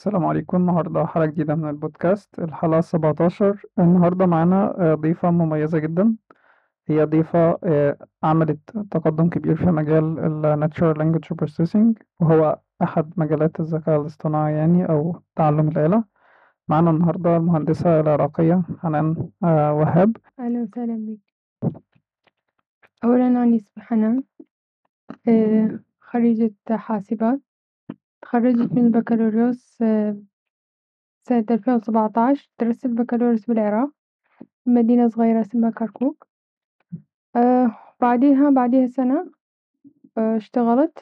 السلام عليكم. النهاردة حلقة جديدة من البودكاست الحلقة السبعتاشر. النهاردة معانا آه، ضيفة مميزة جدا. هي ضيفة آه، عملت تقدم كبير في مجال ال Natural Language Processing وهو أحد مجالات الذكاء الاصطناعي يعني أو تعلم الآلة. معانا النهاردة المهندسة العراقية حنان آه، وهاب. أهلا وسهلا بك أولا أنا اسمي حنان خريجة حاسبات. تخرجت من البكالوريوس آه، سنة ألفين وسبعة عشر درست البكالوريوس بالعراق في مدينة صغيرة اسمها كركوك. آه، بعديها بعديها سنة اشتغلت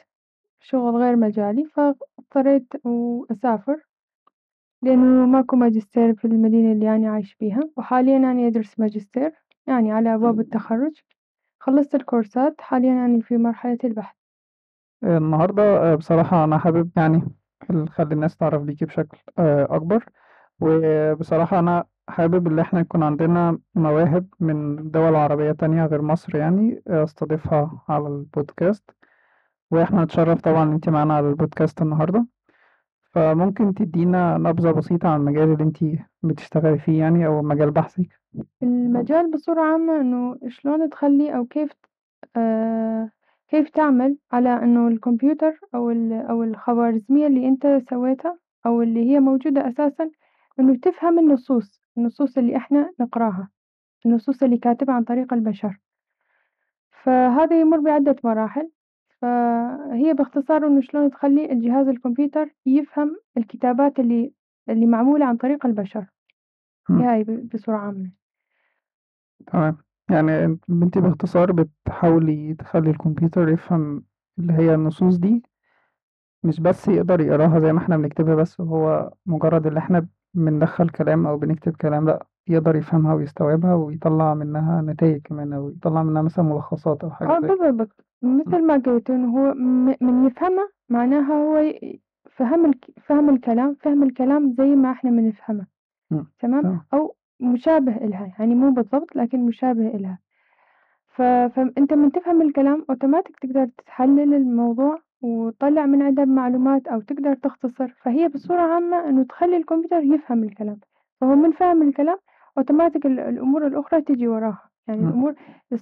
شغل غير مجالي فاضطريت أسافر لأنه ماكو ماجستير في المدينة اللي أنا عايش فيها وحاليا أنا أدرس ماجستير يعني على أبواب التخرج. خلصت الكورسات حاليا أنا في مرحلة البحث. النهاردة آه، بصراحة أنا حابب يعني نخلي الناس تعرف بيكي بشكل آه، أكبر. وبصراحة أنا حابب إن إحنا يكون عندنا مواهب من دول عربية تانية غير مصر يعني أستضيفها على البودكاست. وإحنا نتشرف طبعا إن أنت معانا على البودكاست النهاردة. فممكن تدينا نبذة بسيطة عن المجال اللي أنت بتشتغلي فيه يعني أو مجال بحثك؟ المجال بصورة عامة إنه شلون تخلي أو كيف آه كيف تعمل على إنه الكمبيوتر أو ال أو الخوارزمية اللي أنت سويتها أو اللي هي موجودة أساسًا إنه تفهم النصوص، النصوص اللي إحنا نقراها، النصوص اللي كاتبها عن طريق البشر، فهذا يمر بعدة مراحل، فهي باختصار إنه شلون تخلي الجهاز الكمبيوتر يفهم الكتابات اللي اللي معمولة عن طريق البشر، هاي بصورة عامة. تمام. يعني انت باختصار بتحاولي تخلي الكمبيوتر يفهم اللي هي النصوص دي مش بس يقدر يقراها زي ما إحنا بنكتبها بس هو مجرد اللي إحنا بندخل كلام أو بنكتب كلام لا يقدر يفهمها ويستوعبها ويطلع منها نتائج كمان أو يطلع منها مثلا ملخصات أو حاجة آه زي بالضبط. مثل ما قلت إنه هو من يفهمها معناها هو فهم فهم الكلام فهم الكلام زي ما إحنا بنفهمه. تمام. أو مشابه إلها يعني مو بالضبط لكن مشابه إلها. ف... فأنت من تفهم الكلام أوتوماتيك تقدر تحلل الموضوع وتطلع من عنده معلومات أو تقدر تختصر. فهي بصورة عامة إنه تخلي الكمبيوتر يفهم الكلام. فهو من فهم الكلام أوتوماتيك الأمور الأخرى تجي وراها. يعني الأمور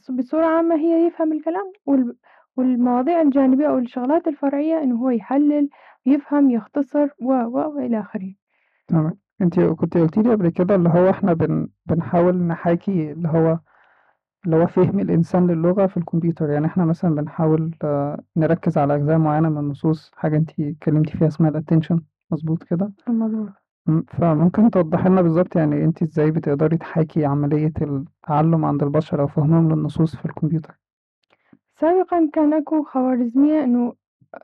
بصورة عامة هي يفهم الكلام وال... والمواضيع الجانبية أو الشغلات الفرعية إنه هو يحلل يفهم يختصر و و وإلى آخره. تمام. انت كنت قلتي لي قبل كده اللي هو إحنا بن... بنحاول نحاكي اللي هو اللي هو فهم الإنسان للغة في الكمبيوتر. يعني إحنا مثلا بنحاول آه، نركز على أجزاء معينة من النصوص حاجة انت اتكلمتي فيها اسمها الاتنشن مظبوط كده؟ مظبوط. فممكن توضحي لنا بالظبط يعني انت إزاي بتقدري تحاكي عملية التعلم عند البشر أو فهمهم للنصوص في الكمبيوتر؟ سابقا كان أكو خوارزمية إنه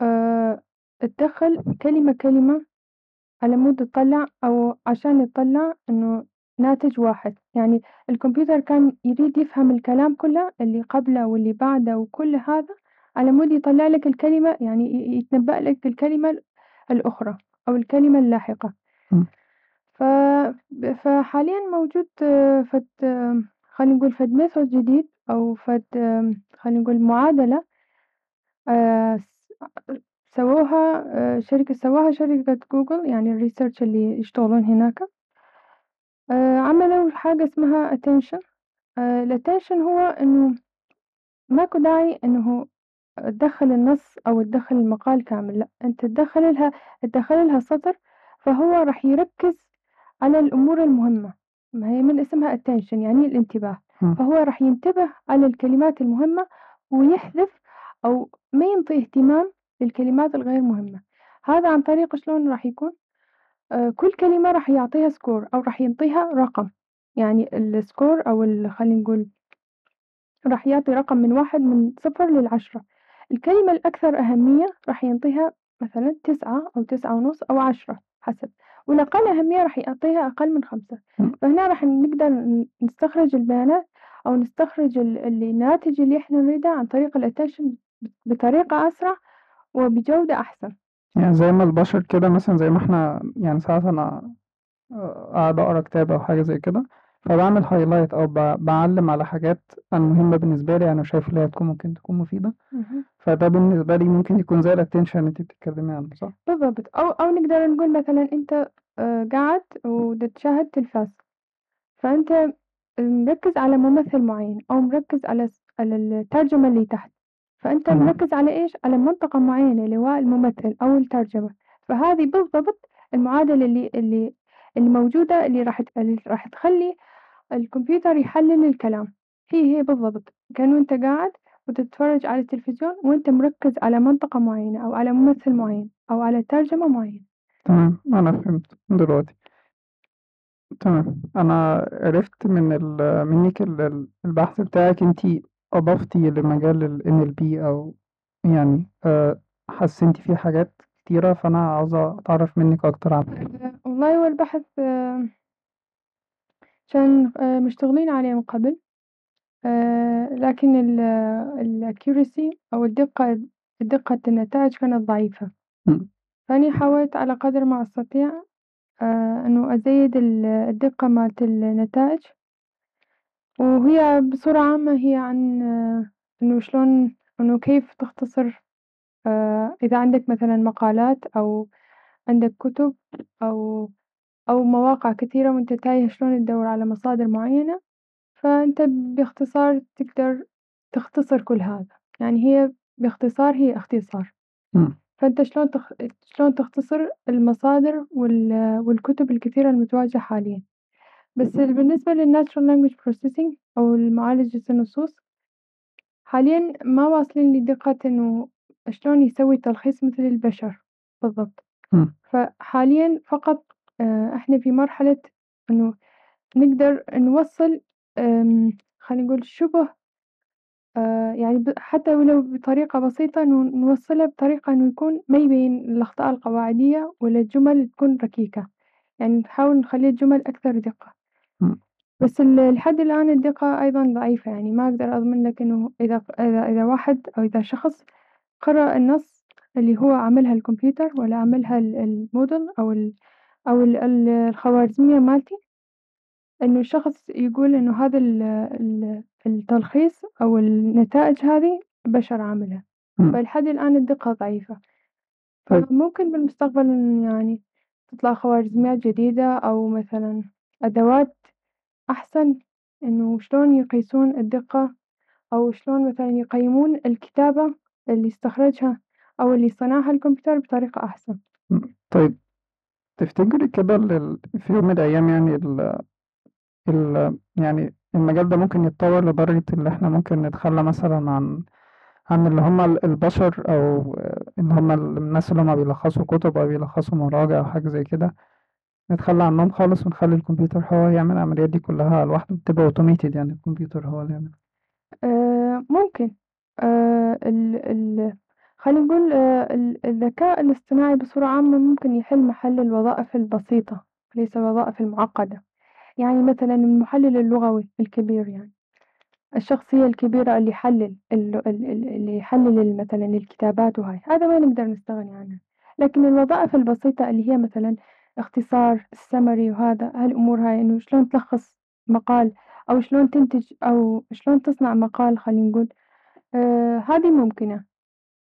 أه تدخل كلمة كلمة على مود تطلع أو عشان تطلع إنه ناتج واحد. يعني الكمبيوتر كان يريد يفهم الكلام كله اللي قبله واللي بعده وكل هذا على مود يطلع لك الكلمة يعني يتنبأ لك الكلمة الأخرى أو الكلمة اللاحقة. ف... فحاليا موجود فد خلينا نقول فد method جديد أو فد خلينا نقول معادلة آه، سووها آه، شركة سواها شركة جوجل يعني ال research اللي يشتغلون هناك. آه، عملوا حاجة اسمها attention. آه، ال attention هو إنه ماكو داعي إنه تدخل النص أو تدخل المقال كامل لأ أنت تدخل لها تدخل لها سطر فهو راح يركز على الأمور المهمة. ما هي من اسمها attention يعني الانتباه. فهو راح ينتبه على الكلمات المهمة ويحذف أو ما ينطي اهتمام للكلمات الغير مهمة. هذا عن طريق شلون راح يكون؟ آه، كل كلمة راح يعطيها score أو راح ينطيها رقم. يعني ال score أو خلينا نقول راح يعطي رقم من واحد من صفر للعشرة. الكلمة الأكثر أهمية راح ينطيها مثلا تسعة أو تسعة ونص أو عشرة حسب والأقل أهمية راح يعطيها أقل من خمسة. فهنا راح نقدر نستخرج البيانات أو نستخرج الناتج اللي إحنا نريده عن طريق الاتنشن بطريقة أسرع وبجودة أحسن يعني زي ما البشر كده مثلا زي ما إحنا يعني ساعات أنا آه، قاعد أقرأ كتاب أو حاجة زي كده فباعمل highlight أو ب باعلّم على حاجات أنا مهمة بالنسبة لي أنا شايف اللي هي تكون ممكن تكون مفيدة،. فده بالنسبة لي ممكن يكون زي الattention اللي أنتِ بتتكلمي عنه صح؟ بالضبط، أو أو نقدر نقول مثلًا أنت آآ قاعد وتشاهد تلفاز، فأنت مركّز على ممثل معيّن أو مركّز على الس على الترجمة اللي تحت، فأنت تمام. مركّز على إيش؟ على منطقة معيّنة هو الممثل أو الترجمة، فهذه بالضبط المعادلة اللي اللي اللي موجودة اللي راح اللي راح تخلّي الكمبيوتر يحلّل الكلام، هي هي بالضبط، كأنه أنت قاعد وتتفرّج على التلفزيون وأنت مركّز على منطقة معيّنة أو على ممثل معيّن أو على ترجمة معيّنة. تمام، أنا فهمت دلوقتي. تمام، أنا عرفت من ال منِّك ال ال البحث بتاعِك أنتِ أضفتِ لمجال الNLP أو يعني آآ حسّنتِ فيه حاجات كتيرة، فأنا عاوز أتعرّف منِّك أكتر عنها. والله هو البحث كان آآ مشتغلين عليه من قبل، لكن ال الaccuracy أو الدقة دقة النتائج كانت ضعيفة،. فأني حاولت على قدر ما أستطيع إنه أزيد ال الدقة مالت النتائج، وهي بصورة عامة هي عن إنه شلون إنه كيف تختصر آآ إذا عندك مثلًا مقالات أو عندك كتب أو أو مواقع كثيرة وأنت تايه شلون تدوّر على مصادر معيّنة، فأنت باختصار تقدر تختصر كل هذا، يعني هي باختصار هي اختصار،. فأنت شلون تخ شلون تختصر المصادر وال والكتب الكثيرة المتواجدة حاليًا، بس بالنسبة للnatural language processing أو المعالجة النصوص، حاليًا ما واصلين لدقة إنه شلون يسوي تلخيص مثل البشر بالضبط،. فحاليًا فقط آآ إحنا في مرحلة إنه نقدر نوصّل آمم خلينا نقول شبه آآ يعني حتى ولو بطريقة بسيطة إنه نوصّلها بطريقة إنه يكون ما يبين الأخطاء القواعدية ولا الجمل تكون ركيكة، يعني نحاول نخلّي الجمل أكثر دقة،. بس ال لحد الآن الدقة أيضًا ضعيفة، يعني ما أقدر أضمن لك إنه إذا إذا إذا واحد أو إذا شخص قرأ النص اللي هو عملها الكمبيوتر والّا عملها ال الmodel أو ال أو ال ال الخوارزمية مالتي، إنه الشخص يقول إنه هذا ال ال التلخيص أو النتائج هذه بشر عاملها، إمم. فلحد الآن الدقة ضعيفة، طيب. فممكن بالمستقبل يعني تطلع خوارزميات جديدة أو مثلًا أدوات أحسن إنه شلون يقيسون الدقة أو شلون مثلًا يقيمون الكتابة اللي استخرجها أو اللي صنعها الكمبيوتر بطريقة أحسن. طيب تفتكري كده في يوم من الأيام يعني ال ال يعني المجال ده ممكن يتطوّر لدرجة اللي إحنا ممكن نتخلّى مثلًا عن عن اللي هم ال البشر أو اللي هم ال الناس اللي هم بيلخّصوا كُتب أو بيلخّصوا مراجع أو حاجة زي كده، نتخلّى عنّهم خالص ونخلّي الكمبيوتر هو يعمل العمليات دي كلّها لوحده، تبقى automated يعني الكمبيوتر هو اللي يعملها. آآ ممكن. آآ ال ال خلينا نقول ال الذكاء الاصطناعي بصورة عامة ممكن يحل محل الوظائف البسيطة، ليس الوظائف المعقدة، يعني مثلًا المحلل اللغوي الكبير يعني، الشخصية الكبيرة اللي يحلل ال ال ال اللي يحلل مثلًا الكتابات وهاي، هذا ما نقدر نستغني عنها، لكن الوظائف البسيطة اللي هي مثلًا اختصار الsummary وهذا هالأمور هاي إنه شلون تلخّص مقال أو شلون تنتج أو شلون تصنع مقال خلينا نقول، آآ هذه ممكنة،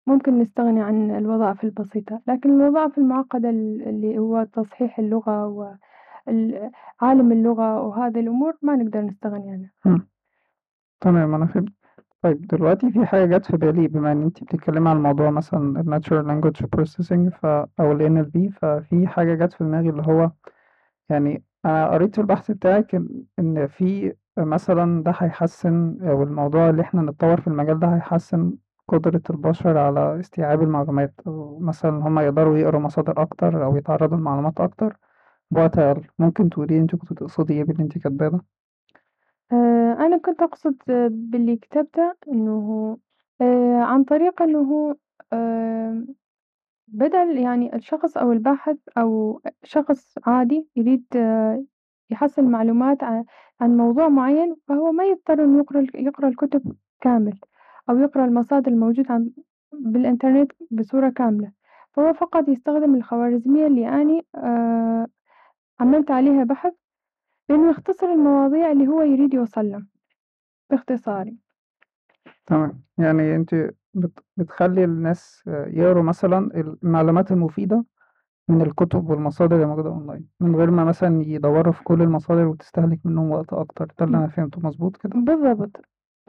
ممكن نستغني عن الوظائف البسيطة، لكن الوظائف المعقدة ال اللي هو تصحيح اللغة وال عالم اللغة وهذه الأمور ما نقدر نستغني عنها. إمم. تمام أنا فهمت. طيب دلوقتي في حاجة جات في بالي بما إن أنتِ بتتكلّمي عن موضوع مثلًا الnatural language processing ف أو الNLP ففي حاجة جات في دماغي اللي هو يعني أنا قريت في البحث بتاعِك إن في مثلًا ده هيحسّن أو الموضوع اللي إحنا نتطوّر في المجال ده هيحسّن قدرة البشر على استيعاب المعلومات أو مثلًا إن يقدروا يقروا مصادر أكتر أو يتعرّضوا لمعلومات أكتر بوقت أقل، ممكن تقولي لي أنتِ كنتِ تقصدي إيه باللي أنتِ كاتباه ده؟ آآ أنا كنت أقصد باللي كتبته إنه آآ عن طريق إنه آمم بدل يعني الشخص أو الباحث أو شخص عادي يريد يحصل معلومات عن موضوع معيّن، فهو ما يضطر إنه يقرأ ال يقرأ الكتب كامل أو يقرأ المصادر الموجودة بالإنترنت بصورة كاملة، فهو فقط يستخدم الخوارزمية اللي أني عملت عليها بحث بإنه يختصر المواضيع اللي هو يريد يوصلها باختصار. تمام، يعني أنتِ بت بتخلّي الناس يقروا مثلًا المعلومات المفيدة من الكتب والمصادر اللي موجودة أونلاين، من غير ما مثلًا يدوّروا في كل المصادر وتستهلك منهم وقت أكتر، ده اللي. أنا فهمته مضبوط كده؟ بالضبط.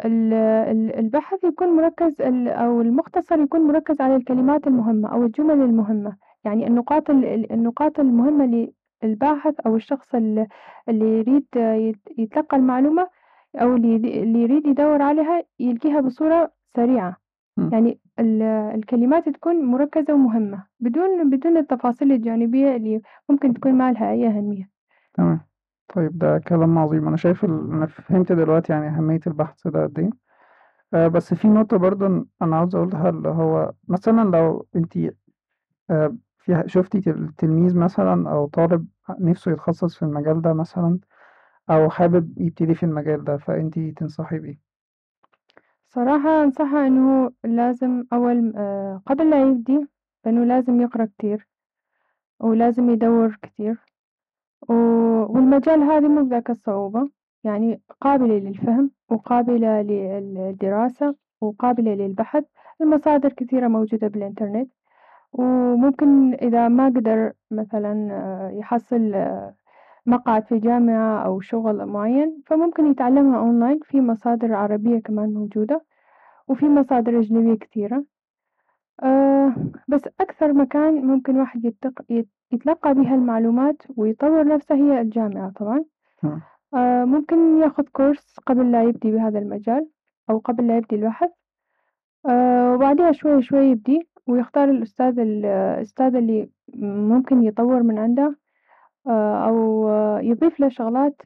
ال ال البحث يكون مركّز ال أو المختصر يكون مركّز على الكلمات المهمة أو الجمل المهمة، يعني النقاط ال ال النقاط المهمة للباحث أو الشخص ال اللي يريد يت يتلقّى المعلومة أو اللي اللي يريد يدوّر عليها يلقيها بصورة سريعة، إمم. يعني ال الكلمات تكون مركّزة ومهمة بدون بدون التفاصيل الجانبية اللي ممكن تكون ما لها أي أهمية. تمام. طيب ده كلام عظيم، أنا شايف ال أنا فهمت دلوقتي يعني أهمية البحث ده قد إيه. آآ بس في نقطة برضه أنا عاوز أقولها اللي هو مثلًا لو أنتِ آآ في شُفتِ تل تلميذ مثلًا أو طالب نِفْسه يتخصص في المجال ده مثلًا أو حابب يبتدي في المجال ده، فأنتِ تنصحيه بإيه؟ صراحة أنصحه إنه لازم أول آآ قبل لا يبدي إنه لازم يقرأ كتير، ولازم يدوّر كتير، والمجال هذا مو بذاك الصعوبة، يعني قابلة للفهم وقابلة للدراسة وقابلة للبحث، المصادر كثيرة موجودة بالإنترنت، وممكن إذا ما قدر مثلًا يحصل مقعد في جامعة أو شغل معين، فممكن يتعلمها أونلاين في مصادر عربية كمان موجودة، وفي مصادر أجنبية كتيرة. آآ بس أكثر مكان ممكن الواحد يتق يت يتلقّى بها المعلومات ويطوّر نفسه هي الجامعة طبعًا. إمم. آآ ممكن ياخذ كورس قبل لا يبدي بهذا المجال أو قبل لا يبدي البحث. آآ وبعديها شوي شوي يبدي ويختار الأستاذ ال الأستاذ اللي ممكن يطوّر من عنده آآ أو يضيف له شغلات.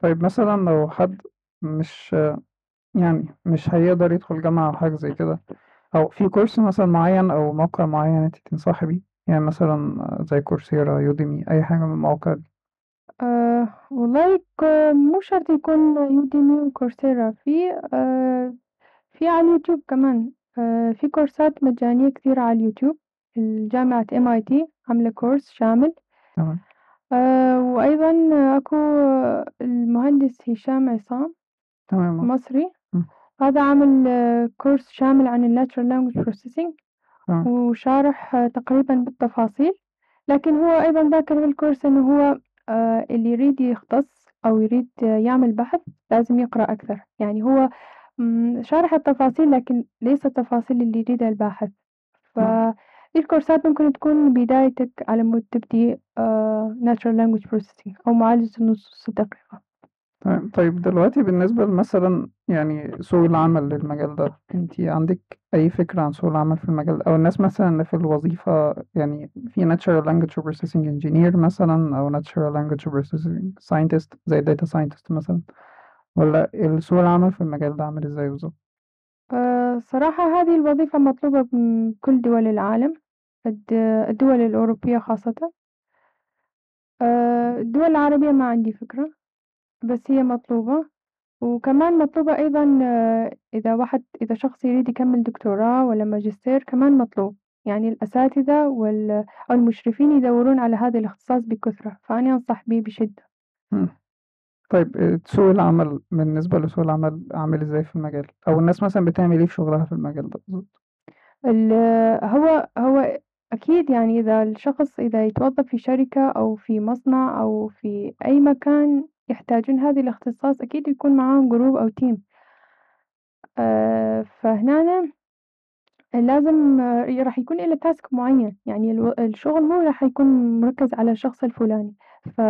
طيب مثلًا لو حد مش يعني مش هيقدر يدخل جامعة أو حاجة زي كده، أو في كورس مثلًا معيّن أو موقع معيّن أنتِ تنصحي بيه؟ يعني مثلًا زي كورسيرا، يوديمي، أي حاجة من المواقع دي؟ آآ والله ك مو شرط يكون يوديمي وكورسيرا، في آآ في على اليوتيوب كمان، في كورسات مجانية كتيرة على اليوتيوب، الجامعة MIT عاملة كورس شامل. تمام. آآ وأيضًا أكو المهندس هشام عصام تمام آه. مصري،. هذا عامل كورس شامل عن language processing تمام. وشارح تقريبًا بالتفاصيل، لكن هو أيضًا ذاكر بالكورس إنه هو آآ اللي يريد يختص أو يريد يعمل بحث لازم يقرأ أكثر، يعني هو إمم شارح التفاصيل لكن ليس التفاصيل اللي يريدها الباحث، إمم. فدي الكورسات ممكن تكون بدايتك على مود تبدي آآ natural language processing أو معالجة النصوص الدقيقة. تمام. طيب دلوقتي بالنسبة لمثلًا يعني سوق العمل للمجال ده، أنتِ عندِك أي فكرة عن سوق العمل في المجال ده؟ أو الناس مثلًا اللي في الوظيفة يعني في natural language processing engineer مثلًا أو natural language processing scientist زي data scientist مثلًا، والّا ال سوق العمل في المجال ده عامل إزاي بالضبط؟ آآ صراحة هذه الوظيفة مطلوبة من كل دول العالم، الد الدول الأوروبية خاصةً. آآ الدول العربية ما عندي فكرة، بس هي مطلوبة، وكمان مطلوبة أيضًا إذا واحد إذا شخص يريد يكمل دكتوراه والّا ماجستير كمان مطلوب، يعني الأساتذة وال أو المشرفين يدوّرون على هذا الاختصاص بكثرة، فأنا أنصح به بشدة. إمم. طيب آآ سوق العمل بالنسبة لسوق العمل عامل إزاي في المجال؟ أو الناس مثلًا بتعمل إيه في شغلها في المجال ده بالضبط؟ ال هو هو أكيد يعني إذا الشخص إذا يتوظف في شركة أو في مصنع أو في أي مكان يحتاجون هذا الاختصاص أكيد يكون معاهم group أو team. آآ فهنا لازم راح يكون إله task معين، يعني الشغل مو راح يكون مركّز على الشخص الفلاني، ف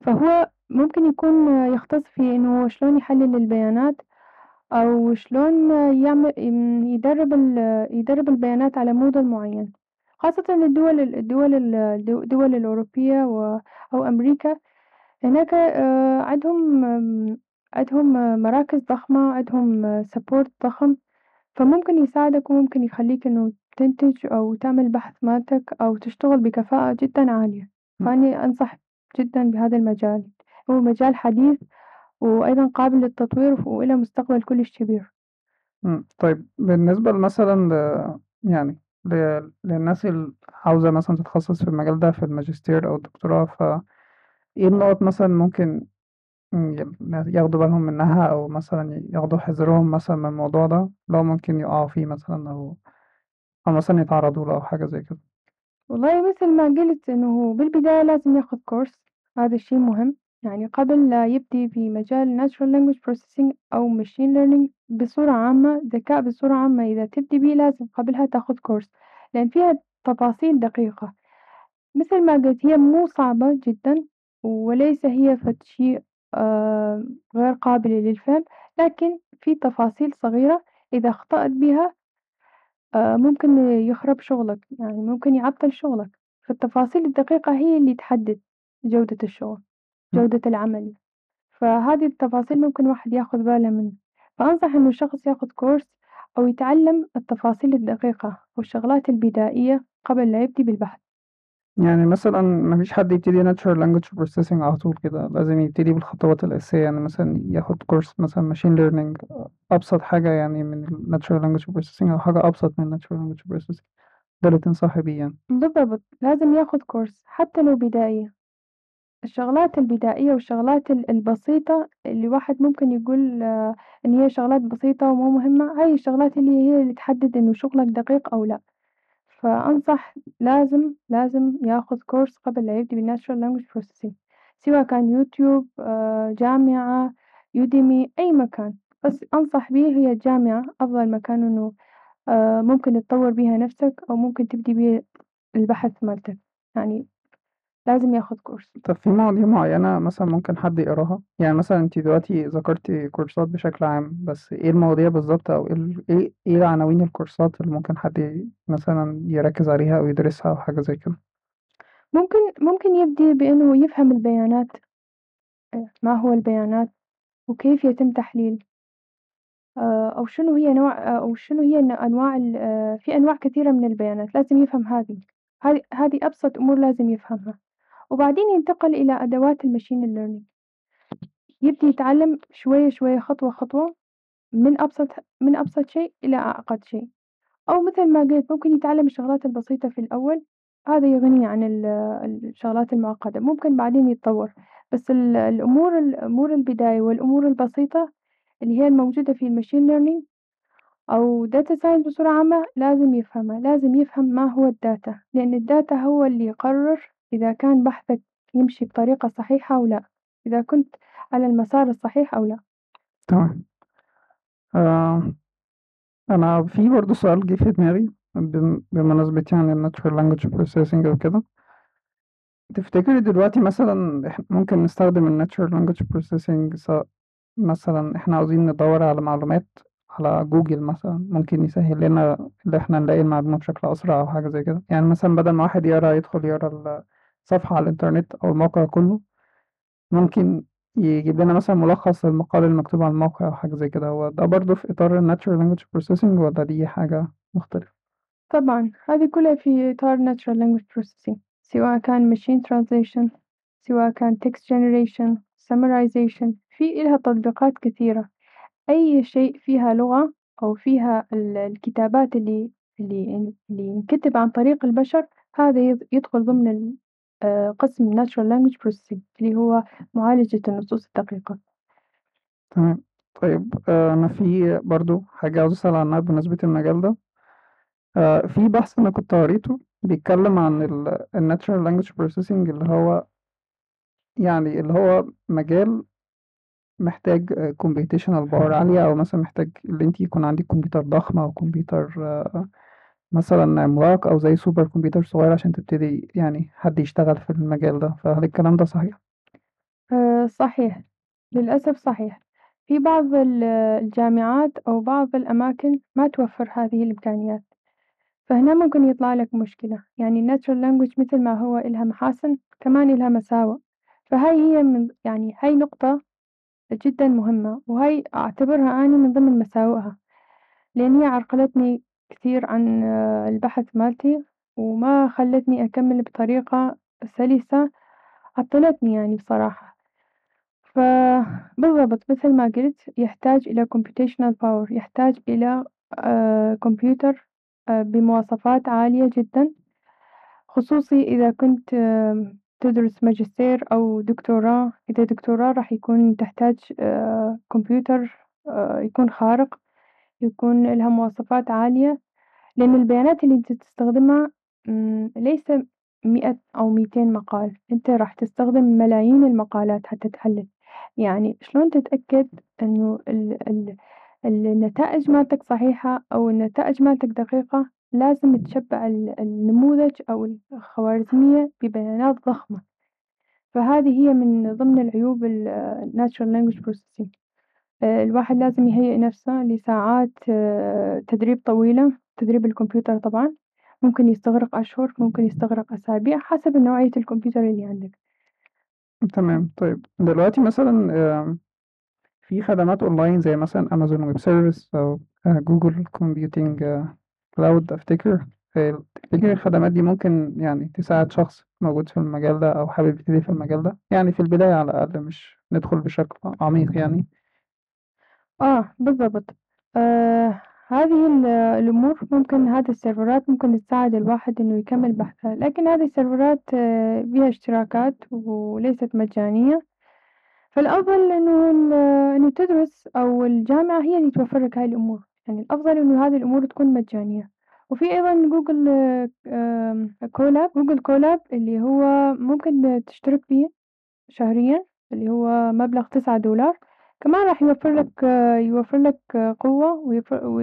فهو ممكن يكون يختص في إنه شلون يحلل البيانات أو شلون يعم م يدرب ال يدرب البيانات على model معين، خاصةً الدول ال الدول ال الدول الأوروبية و أو أمريكا، هناك آآ عندهم عندهم مراكز ضخمة، عندهم support ضخم، فممكن يساعدك وممكن يخليك إنه تنتج أو تعمل بحث مالتك أو تشتغل بكفاءة جدًا عالية، إمم. فأني أنصح جدًا بهذا المجال، هو مجال حديث وأيضًا قابل للتطوير وإله مستقبل كلش كبير. طيب بالنسبة لمثلًا ل يعني ل للناس اللي عاوزة مثلًا تتخصص في المجال ده في الماجستير أو الدكتوراه، فإيه النقط مثلًا ممكن ياخدوا بالهم منها أو مثلا ياخدوا حذرهم مثلا من الموضوع ده؟ لو ممكن يقعوا فيه مثلا أو أو مثلا يتعرضوا له أو حاجة زي كده. والله مثل ما قلت إنه بالبداية لازم ياخذ كورس هذا الشي مهم. يعني قبل لا يبدي في مجال natural language processing أو machine learning بصورة عامة ذكاء بصورة عامة. إذا تبدي بيه لازم قبلها تاخذ كورس لأن فيها تفاصيل دقيقة. مثل ما قلت هي مو صعبة جدا وليس هي فد شي آه غير قابلة للفهم لكن في تفاصيل صغيرة. إذا أخطأت بها آه ممكن يخرب شغلك يعني ممكن يعطل شغلك. فالتفاصيل الدقيقة هي اللي تحدد جودة الشغل. جودة العمل. فهذه التفاصيل ممكن واحد ياخذ باله منها فأنصح إنه الشخص ياخذ كورس أو يتعلم التفاصيل الدقيقة والشغلات البدائية قبل لا يبدي بالبحث. يعني مثلا مفيش حد يبتدي natural language processing على طول كده. لازم يبتدي بالخطوات الأساسية. يعني مثلا ياخد كورس مثلا machine learning أبسط حاجة يعني من ال natural language processing أو حاجة أبسط من natural language processing. ده اللي تنصحي بيه يعني. بالضبط. لازم ياخذ course حتى لو بدائية الشغلات البدائية والشغلات ال- البسيطة اللي واحد ممكن يقول آه، إن هي شغلات بسيطة ومو مهمة هاي الشغلات اللي هي اللي تحدد إنه شغلك دقيق أو لا. فأنصح لازم لازم ياخذ course قبل لا يبدي بال natural language processing سواء كان يوتيوب آه، جامعة يوديمي أي مكان. بس أنصح به هي الجامعة أفضل مكان إنه آه، ممكن تطور بيها نفسك أو ممكن تبدي بيه البحث مالتك. يعني لازم ياخذ كورس. طب في مواضيع معينة مثلا ممكن حد يقراها؟ يعني مثلا انتي دلوقتي ذكرتي كورسات بشكل عام بس إيه المواضيع بالظبط أو إيه ال- إيه إيه عناوين الكورسات اللي ممكن حد ي- مثلا يركز عليها أو يدرسها أو حاجة زي كده؟ ممكن ممكن يبدي بإنه يفهم البيانات آه، ما هو البيانات وكيف يتم تحليل. آه، أو شنو هي نوع آه، أو شنو هي أنواع ال- آه، في أنواع كثيرة من البيانات لازم يفهم هذه. هذه هذه أبسط أمور لازم يفهمها. وبعدين ينتقل إلى أدوات المشين ليرنينج يبدي يتعلم شوية شوية خطوة خطوة من أبسط من أبسط شيء إلى أعقد شيء. أو مثل ما قلت ممكن يتعلم الشغلات البسيطة في الأول هذا يغنيه عن ال- الشغلات المعقدة ممكن بعدين يتطور. بس ال- الأمور الأمور البداية والأمور البسيطة اللي هي الموجودة في ال machine learning أو data science بصورة عامة لازم يفهمها لازم يفهم ما هو ال data لأن ال data هو اللي يقرر إذا كان بحثك يمشي بطريقة صحيحة أو لا إذا كنت على المسار الصحيح أو لا. تمام. آه أنا في برضه سؤال جه في دماغي بم- بمناسبة يعني ال natural language processing وكده تفتكري دلوقتي مثلا إحنا ممكن نستخدم ال natural language processing مثلا إحنا عاوزين ندور على معلومات على جوجل مثلا ممكن يسهل لنا إن إحنا نلاقي المعلومة بشكل أسرع أو حاجة زي كده؟ يعني مثلا بدل ما واحد يقرأ يدخل يقرأ الصفحة على الإنترنت أو الموقع كله ممكن يجيب لنا مثلا ملخص للمقال المكتوب على الموقع أو حاجة زي كده. هو ده برضه في إطار ال natural language processing ولا دي حاجة مختلفة؟ طبعا هذه كلها في إطار natural language processing سواء كان machine translation سواء كان text generation summarization في إلها تطبيقات كثيرة. أي شيء فيها لغة أو فيها ال- الكتابات اللي اللي اللي ينكتب عن طريق البشر هذا يد- يدخل ضمن آه، قسم natural language processing اللي هو معالجة النصوص الدقيقة. تمام. طيب آه، أنا في برضه حاجة عاوز أسأل عنها بمناسبة المجال ده. آه، في بحث أنا كنت قريته بيتكلم عن ال natural language processing اللي هو يعني اللي هو مجال محتاج computational power عالية أو مثلا محتاج إن أنت يكون عندك كمبيوتر ضخم أو كمبيوتر مثلا عملاق أو زي سوبر كمبيوتر صغير عشان تبتدي يعني حد يشتغل في المجال ده. فهل الكلام ده صحيح؟ آه، صحيح. للأسف صحيح. في بعض ال- الجامعات أو بعض الأماكن ما توفر هذه الإمكانيات. فهنا ممكن يطلع لك مشكلة. يعني ال natural language مثل ما هو إلها محاسن كمان إلها مساوئ. فهاي هي من يعني هاي نقطة جدا مهمة وهاي أعتبرها أنا من ضمن مساوئها. لأن هي عرقلتني كثير عن آه، البحث مالتي وما خلتني أكمل بطريقة سلسة عطلتني يعني بصراحة. فبالضبط مثل ما قلت يحتاج إلى computational power يحتاج إلى آه، كمبيوتر آه، بمواصفات عالية جدا. خصوصي إذا كنت آه، تدرس ماجستير أو دكتوراه إذا دكتوراه راح يكون تحتاج كمبيوتر يكون خارق. يكون إلها مواصفات عالية لأن البيانات اللي أنت تستخدمها ليس مئة أو ميتين مقال. أنت راح تستخدم ملايين المقالات حتى تحلل. يعني شلون تتأكد إنه ال ال النتائج مالتك صحيحة أو النتائج مالتك دقيقة؟ لازم تشبع النموذج أو الخوارزمية ببيانات ضخمة. فهذه هي من ضمن العيوب ال Natural Language Processing. الواحد لازم يهيئ نفسه لساعات تدريب طويلة تدريب الكمبيوتر طبعا. ممكن يستغرق أشهر ممكن يستغرق أسابيع حسب نوعية الكمبيوتر اللي عندك. تمام. طيب دلوقتي مثلا في خدمات أونلاين زي مثلا Amazon Web Service أو Google Computing Cloud أفتكر. تفتكر الخدمات دي ممكن يعني تساعد شخص موجود في المجال ده أو حابب يبتدي في المجال ده؟ يعني في البداية على الأقل مش ندخل بشكل عميق يعني. آه بالضبط. آه هذه الأمور ممكن هذه السيرفرات ممكن تساعد الواحد إنه يكمل بحثه لكن هذه السيرفرات بيها اشتراكات وليست مجانية. فالأفضل إنه إنه تدرس أو الجامعة هي اللي توفر لك هاي الأمور. يعني الأفضل إنه هذه الأمور تكون مجانية. وفي أيضا Google Colab Google Colab اللي هو ممكن تشترك فيه شهريا اللي هو مبلغ تسعة دولار. كمان راح يوفر لك يوفر لك قوة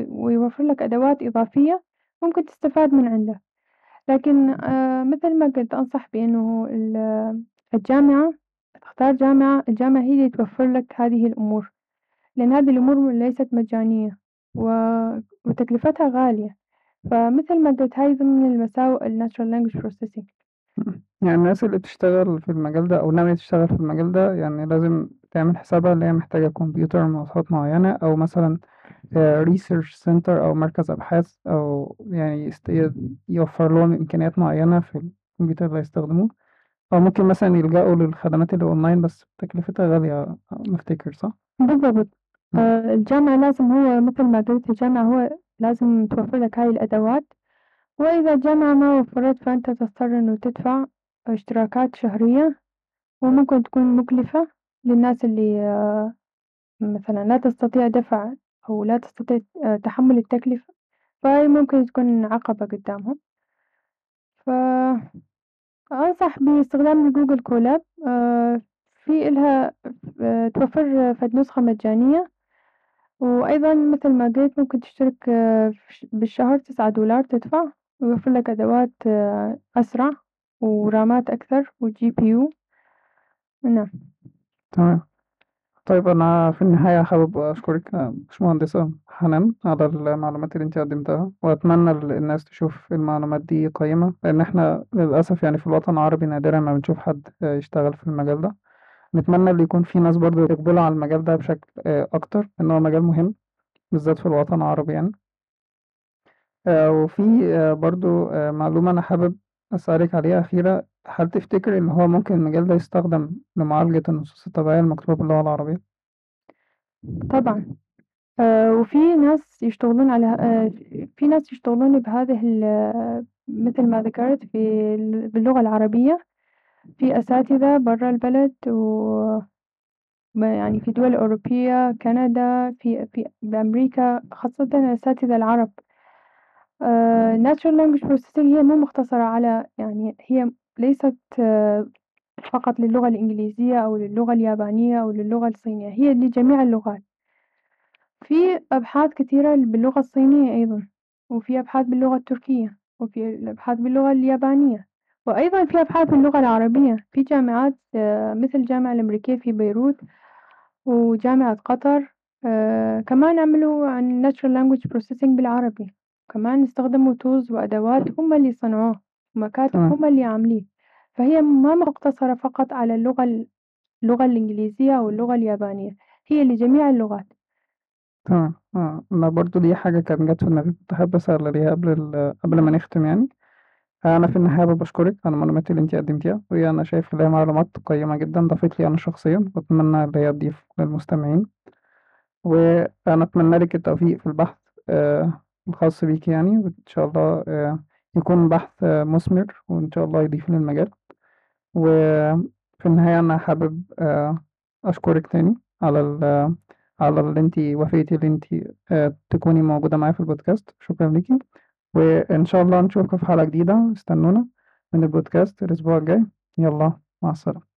ويوفر لك أدوات إضافية ممكن تستفاد من عنده. لكن مثل ما قلت أنصح بأنه الجامعة تختار جامعة الجامعة هي اللي توفر لك هذه الأمور لأن هذه الأمور ليست مجانية وتكلفتها غالية. فمثل ما قلت هاي ضمن المساوئ ال Natural Language Processing. يعني الناس اللي بتشتغل في المجال ده أو ناوية تشتغل في المجال ده يعني لازم تعمل حسابها اللي هي محتاجة كمبيوتر مواصفات معينة أو مثلا research center أو مركز أبحاث أو يعني يوفر لهم إمكانيات معينة في الكمبيوتر اللي هيستخدموه. أو ممكن مثلا يلجأوا للخدمات اللي أونلاين بس تكلفتها غالية نفتكر صح؟ بالضبط. آه الجامعة لازم هو مثل ما قلت الجامعة هو لازم توفر لك هاي الأدوات. وإذا الجامعة ما وفرت فأنت تضطر إنه تدفع اشتراكات شهرية وممكن تكون مكلفة. للناس اللي مثلا لا تستطيع دفع أو لا تستطيع تحمل التكلفة فهاي ممكن تكون عقبة قدامهم. فأنصح باستخدام جوجل كولاب في إلها توفر فد نسخة مجانية. وأيضا مثل ما قلت ممكن تشترك بالشهر تسعة دولار تدفع. ويوفر لك أدوات أسرع ورامات أكثر وجي بي يو. نعم. تمام. طيب أنا في النهاية حابب أشكرك باشمهندسة حنان على المعلومات اللي أنت قدمتها وأتمنى الناس تشوف المعلومات دي قيمة لأن إحنا للأسف يعني في الوطن العربي نادرا ما بنشوف حد يشتغل في المجال ده. نتمنى اللي يكون في ناس برضو يقبلوا على المجال ده بشكل أكتر إن هو مجال مهم بالذات في الوطن العربي يعني. وفي برضو معلومة أنا حابب أسألك عليها أخيرة. هل تفتكر إن هو ممكن المجال ده يستخدم لمعالجة النصوص الطبيعية المكتوبة باللغة العربية؟ طبعا. آه وفي ناس يشتغلون على آه في ناس يشتغلون بهذه مثل ما ذكرت في باللغة العربية في أساتذة برا البلد و يعني في دول أوروبية كندا في في بأمريكا خاصة الأساتذة العرب. آه Natural Language Processing هي مو مختصرة على يعني هي ليست فقط للغة الإنجليزية أو للغة اليابانية أو للغة الصينية هي لجميع اللغات. في أبحاث كثيرة باللغة الصينية أيضا وفي أبحاث باللغة التركية وفي أبحاث باللغة اليابانية وأيضا في أبحاث باللغة العربية. في جامعات مثل الجامعة الأمريكية في بيروت وجامعة قطر كمان عملوا عن Natural Language Processing بالعربي. كمان استخدموا tools وأدوات هم اللي صنعوه ومكاتب هم اللي عامليه. فهي ما مقتصرة فقط على اللغة اللغة الإنجليزية أو اللغة اليابانية هي لجميع اللغات. تمام آه أنا برضو دي حاجة كانت جت في دماغي كنت حابب أسأل عليها قبل ال... قبل ما نختم يعني. أنا في النهاية حابب أشكرك على المعلومات اللي أنت قدمتيها وهي أنا شايف إن هي معلومات قيمة جدا ضافت لي أنا شخصيا وأتمنى إن هي تضيف للمستمعين. وأنا أتمنى لك التوفيق في البحث آه الخاص بيك يعني وإن شاء الله آه يكون بحث مثمر وإن شاء الله يضيف للمجال. وفي النهاية أنا حابب آه، أشكرك تاني على ال على اللي انتي وافقتي اللي انتي آه، تكوني موجودة معايا في البودكاست. شكرا ليكي. وإن شاء الله نشوفكم في حلقة جديدة. استنونا من البودكاست الأسبوع الجاي. يلا مع السلامة.